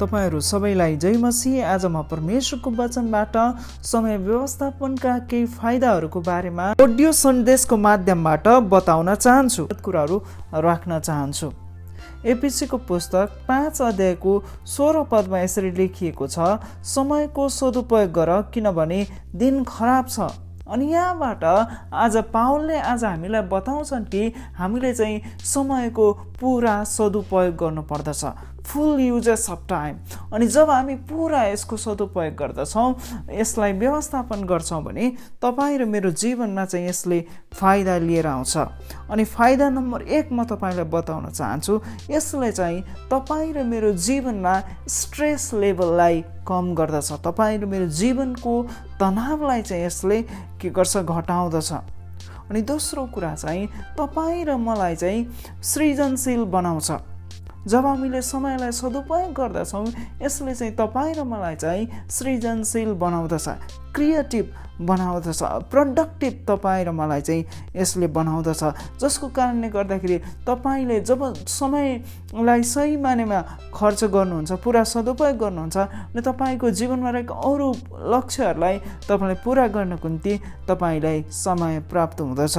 तपाईँहरू सबैलाई जय मसी आज म परमेश्वरको वचनबाट समय व्यवस्थापनका केही फाइदाहरूको बारेमा अडियो सन्देशको माध्यमबाट बताउन चाहन्छु। कुराहरू राख्न चाहन्छु। एपिसीको पुस्तक पाँच अध्यायको सोह्र पदमा यसरी लेखिएको छ समयको सदुपयोग गर किनभने दिन खराब छ। अनि यहाँबाट आज पावलले आज हामीलाई बताउँछन् कि हामीले चाहिँ समयको पुरा सदुपयोग गर्नुपर्दछ। फुल युजेस अफ टाइम अनि जब हामी पुरा यसको सदुपयोग गर्दछौँ यसलाई व्यवस्थापन गर्छौँ भने तपाईँ र मेरो जीवनमा चाहिँ यसले फाइदा लिएर आउँछ। अनि फाइदा नम्बर एक म तपाईँलाई बताउन चाहन्छु यसले चाहिँ तपाईँ र मेरो जीवनमा स्ट्रेस लेभललाई कम गर्दछ। तपाईँ र मेरो जीवनको तनावलाई चाहिँ यसले के गर्छ? घटाउँदछ। अनि दोस्रो कुरा चाहिँ तपाईँ र मलाई चाहिँ सृजनशील बनाउँछ। जब हामीले समयलाई सदुपयोग गर्दछौँ यसले चाहिँ तपाईँ र मलाई चाहिँ सृजनशील बनाउँदछ क्रिएटिभ बनाउँदछ प्रडक्टिभ तपाईँ र मलाई चाहिँ यसले बनाउँदछ। जसको कारणले गर्दाखेरि तपाईँले जब समयलाई सही मानेमा खर्च गर्नुहुन्छ पुरा सदुपयोग गर्नुहुन्छ अनि तपाईँको जीवनमा रहेको अरू लक्ष्यहरूलाई तपाईँले पुरा गर्नको निम्ति तपाईँलाई समय प्राप्त हुँदछ।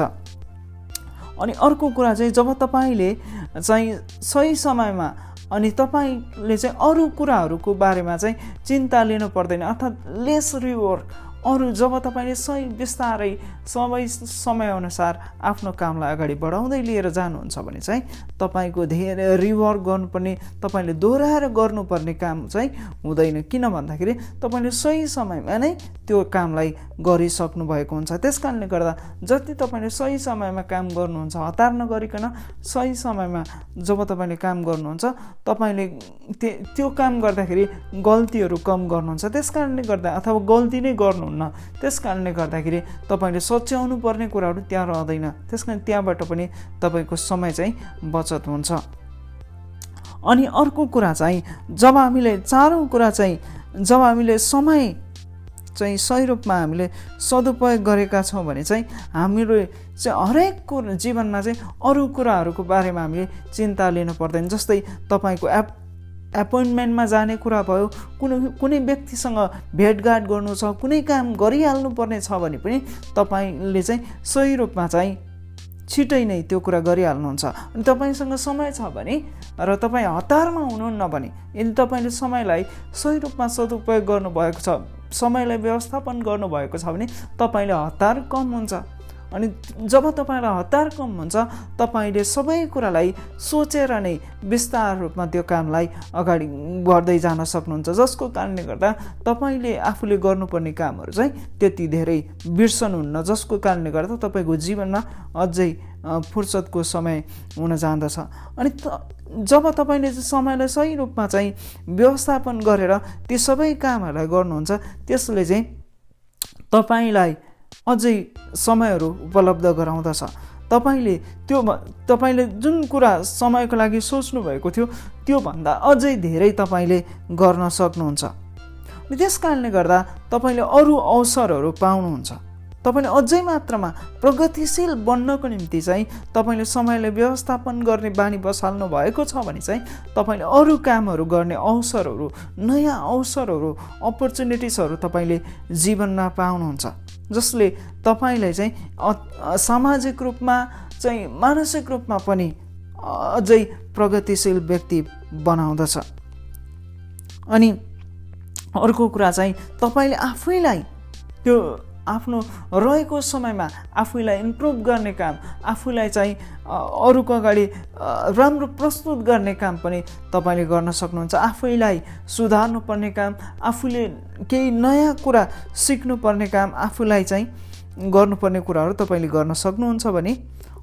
अनि अर्को कुरा चाहिँ जब तपाईँले चाहिँ सही समयमा अनि तपाईँले चाहिँ अरू कुराहरूको बारेमा चाहिँ चिन्ता लिनु पर्दैन अर्थात् लेस रिवर्क अरू जब तपाईँले सही बिस्तारै समय समयअनुसार आफ्नो कामलाई अगाडि बढाउँदै लिएर जानुहुन्छ भने चाहिँ तपाईँको धेरै रिवर्क गर्नुपर्ने तपाईँले दोहोऱ्याएर गर्नुपर्ने काम चाहिँ हुँदैन। किन भन्दाखेरि तपाईँले सही समयमा नै त्यो कामलाई गरिसक्नु भएको हुन्छ। त्यस कारणले गर्दा जति तपाईँले सही समयमा काम गर्नुहुन्छ हतार नगरिकन सही समयमा जब तपाईँले काम गर्नुहुन्छ तपाईँले त्यो काम गर्दाखेरि गल्तीहरू कम गर्नुहुन्छ। त्यस कारणले गर्दा अथवा गल्ती नै गर्नु हुन्न। त्यस कारणले गर्दाखेरि तपाईँले सच्याउनु पर्ने कुराहरू त्यहाँ रहँदैन। त्यस कारण त्यहाँबाट पनि तपाईँको समय चाहिँ बचत हुन्छ। अनि अर्को कुरा चाहिँ जब हामीले चारौँ कुरा चाहिँ जब हामीले समय चाहिँ सही रूपमा हामीले सदुपयोग गरेका छौँ भने चाहिँ हाम्रो चाहिँ हरेक जीवनमा चाहिँ अरू कुराहरूको बारेमा हामीले चिन्ता लिनु पर्दैन। जस्तै तपाईँको एप एपोइन्टमेन्टमा जाने कुरा भयो कुनै कुनै व्यक्तिसँग भेटघाट गर्नु छ कुनै काम गरिहाल्नु पर्ने छ भने पनि तपाईँले चाहिँ सही रूपमा चाहिँ छिटै नै त्यो कुरा गरिहाल्नुहुन्छ। अनि तपाईँसँग समय छ भने र तपाईँ हतारमा हुनुहुन्न भने यदि तपाईँले समयलाई सही रूपमा सदुपयोग गर्नुभएको छ समयलाई व्यवस्थापन गर्नुभएको छ भने तपाईँले हतार कम हुन्छ। अनि जब तपाईँलाई हतार कम हुन्छ तपाईँले सबै कुरालाई सोचेर नै विस्तार रूपमा त्यो कामलाई अगाडि बढ्दै जान सक्नुहुन्छ। जसको कारणले गर्दा तपाईँले आफूले गर्नुपर्ने कामहरू चाहिँ त्यति धेरै बिर्सनुहुन्न जसको कारणले गर्दा तपाईँको जीवनमा अझै फुर्सदको समय हुन जाँदछ अनि जब तपाईँले समयलाई सही रूपमा चाहिँ व्यवस्थापन गरेर ती सबै कामहरूलाई गर्नुहुन्छ त्यसले चाहिँ तपाईँलाई अझै समयहरू उपलब्ध गराउँदछ। तपाईँले त्यो तपाईँले जुन कुरा समयको लागि सोच्नु भएको थियो त्योभन्दा अझै धेरै तपाईँले गर्न सक्नुहुन्छ। त्यस कारणले गर्दा तपाईँले अरू अवसरहरू पाउनुहुन्छ। तपाईँले अझै मात्रामा प्रगतिशील बन्नको निम्ति चाहिँ तपाईँले समयले व्यवस्थापन गर्ने बानी बसाल्नु भएको छ भने चाहिँ तपाईँले अरू कामहरू गर्ने अवसरहरू नयाँ अवसरहरू अपर्च्युनिटिजहरू तपाईँले जीवनमा पाउनुहुन्छ। जसले तपाईँलाई चाहिँ सामाजिक रूपमा चाहिँ मानसिक रूपमा पनि अझै प्रगतिशील व्यक्ति बनाउँदछ। अनि अर्को कुरा चाहिँ तपाईँले आफैलाई त्यो आफ्नो रहेको समयमा आफूलाई इम्प्रुभ गर्ने काम आफूलाई चाहिँ अरूको अगाडि राम्रो प्रस्तुत गर्ने काम पनि तपाईँले गर्न सक्नुहुन्छ। आफैलाई सुधार्नु पर्ने काम आफूले केही नयाँ कुरा सिक्नुपर्ने काम आफूलाई चाहिँ गर्नुपर्ने कुराहरू तपाईँले गर्न सक्नुहुन्छ भने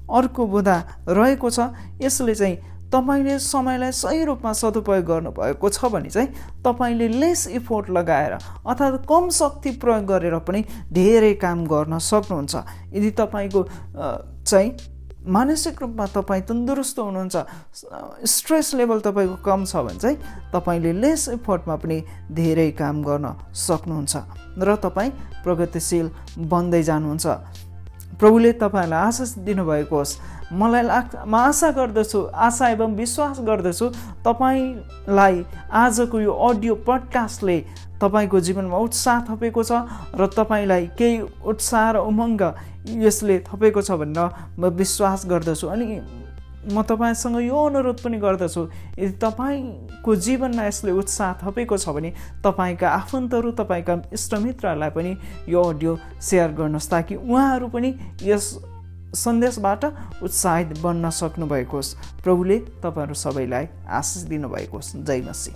अर्को बुधा रहेको छ। यसले चाहिँ तपाईँले समयलाई सही रूपमा सदुपयोग गर्नुभएको छ भने चाहिँ तपाईँले लेस इफोर्ट लगाएर अर्थात् कम शक्ति प्रयोग गरेर पनि धेरै काम गर्न सक्नुहुन्छ। यदि तपाईँको चाहिँ मानसिक रूपमा तपाईँ तन्दुरुस्त हुनुहुन्छ स्ट्रेस लेभल तपाईँको कम छ भने चाहिँ तपाईँले लेस इफोर्टमा पनि धेरै काम गर्न सक्नुहुन्छ र तपाईँ प्रगतिशील बन्दै जानुहुन्छ। प्रभुले तपाईँहरूलाई आशिष दिनुभएको होस्। मलाई लाग्छ म आशा गर्दछु आशा एवं विश्वास गर्दछु तपाईँलाई आजको यो अडियो पडकास्टले तपाईँको जीवनमा उत्साह थपेको छ र तपाईँलाई केही उत्साह र उमङ्ग यसले थपेको छ भनेर म विश्वास गर्दछु। अनि म तपाईँसँग यो अनुरोध पनि गर्दछु यदि तपाईँको जीवनमा यसले उत्साह थपेको छ भने तपाईँका आफन्तहरू तपाईँका इष्टमित्रहरूलाई पनि यो अडियो सेयर गर्नुहोस् ताकि उहाँहरू पनि यस सन्देशबाट उत्साहित बन्न सक्नुभएको होस्। प्रभुले तपाईँहरू सबैलाई आशिष दिनुभएको होस्। जय मसी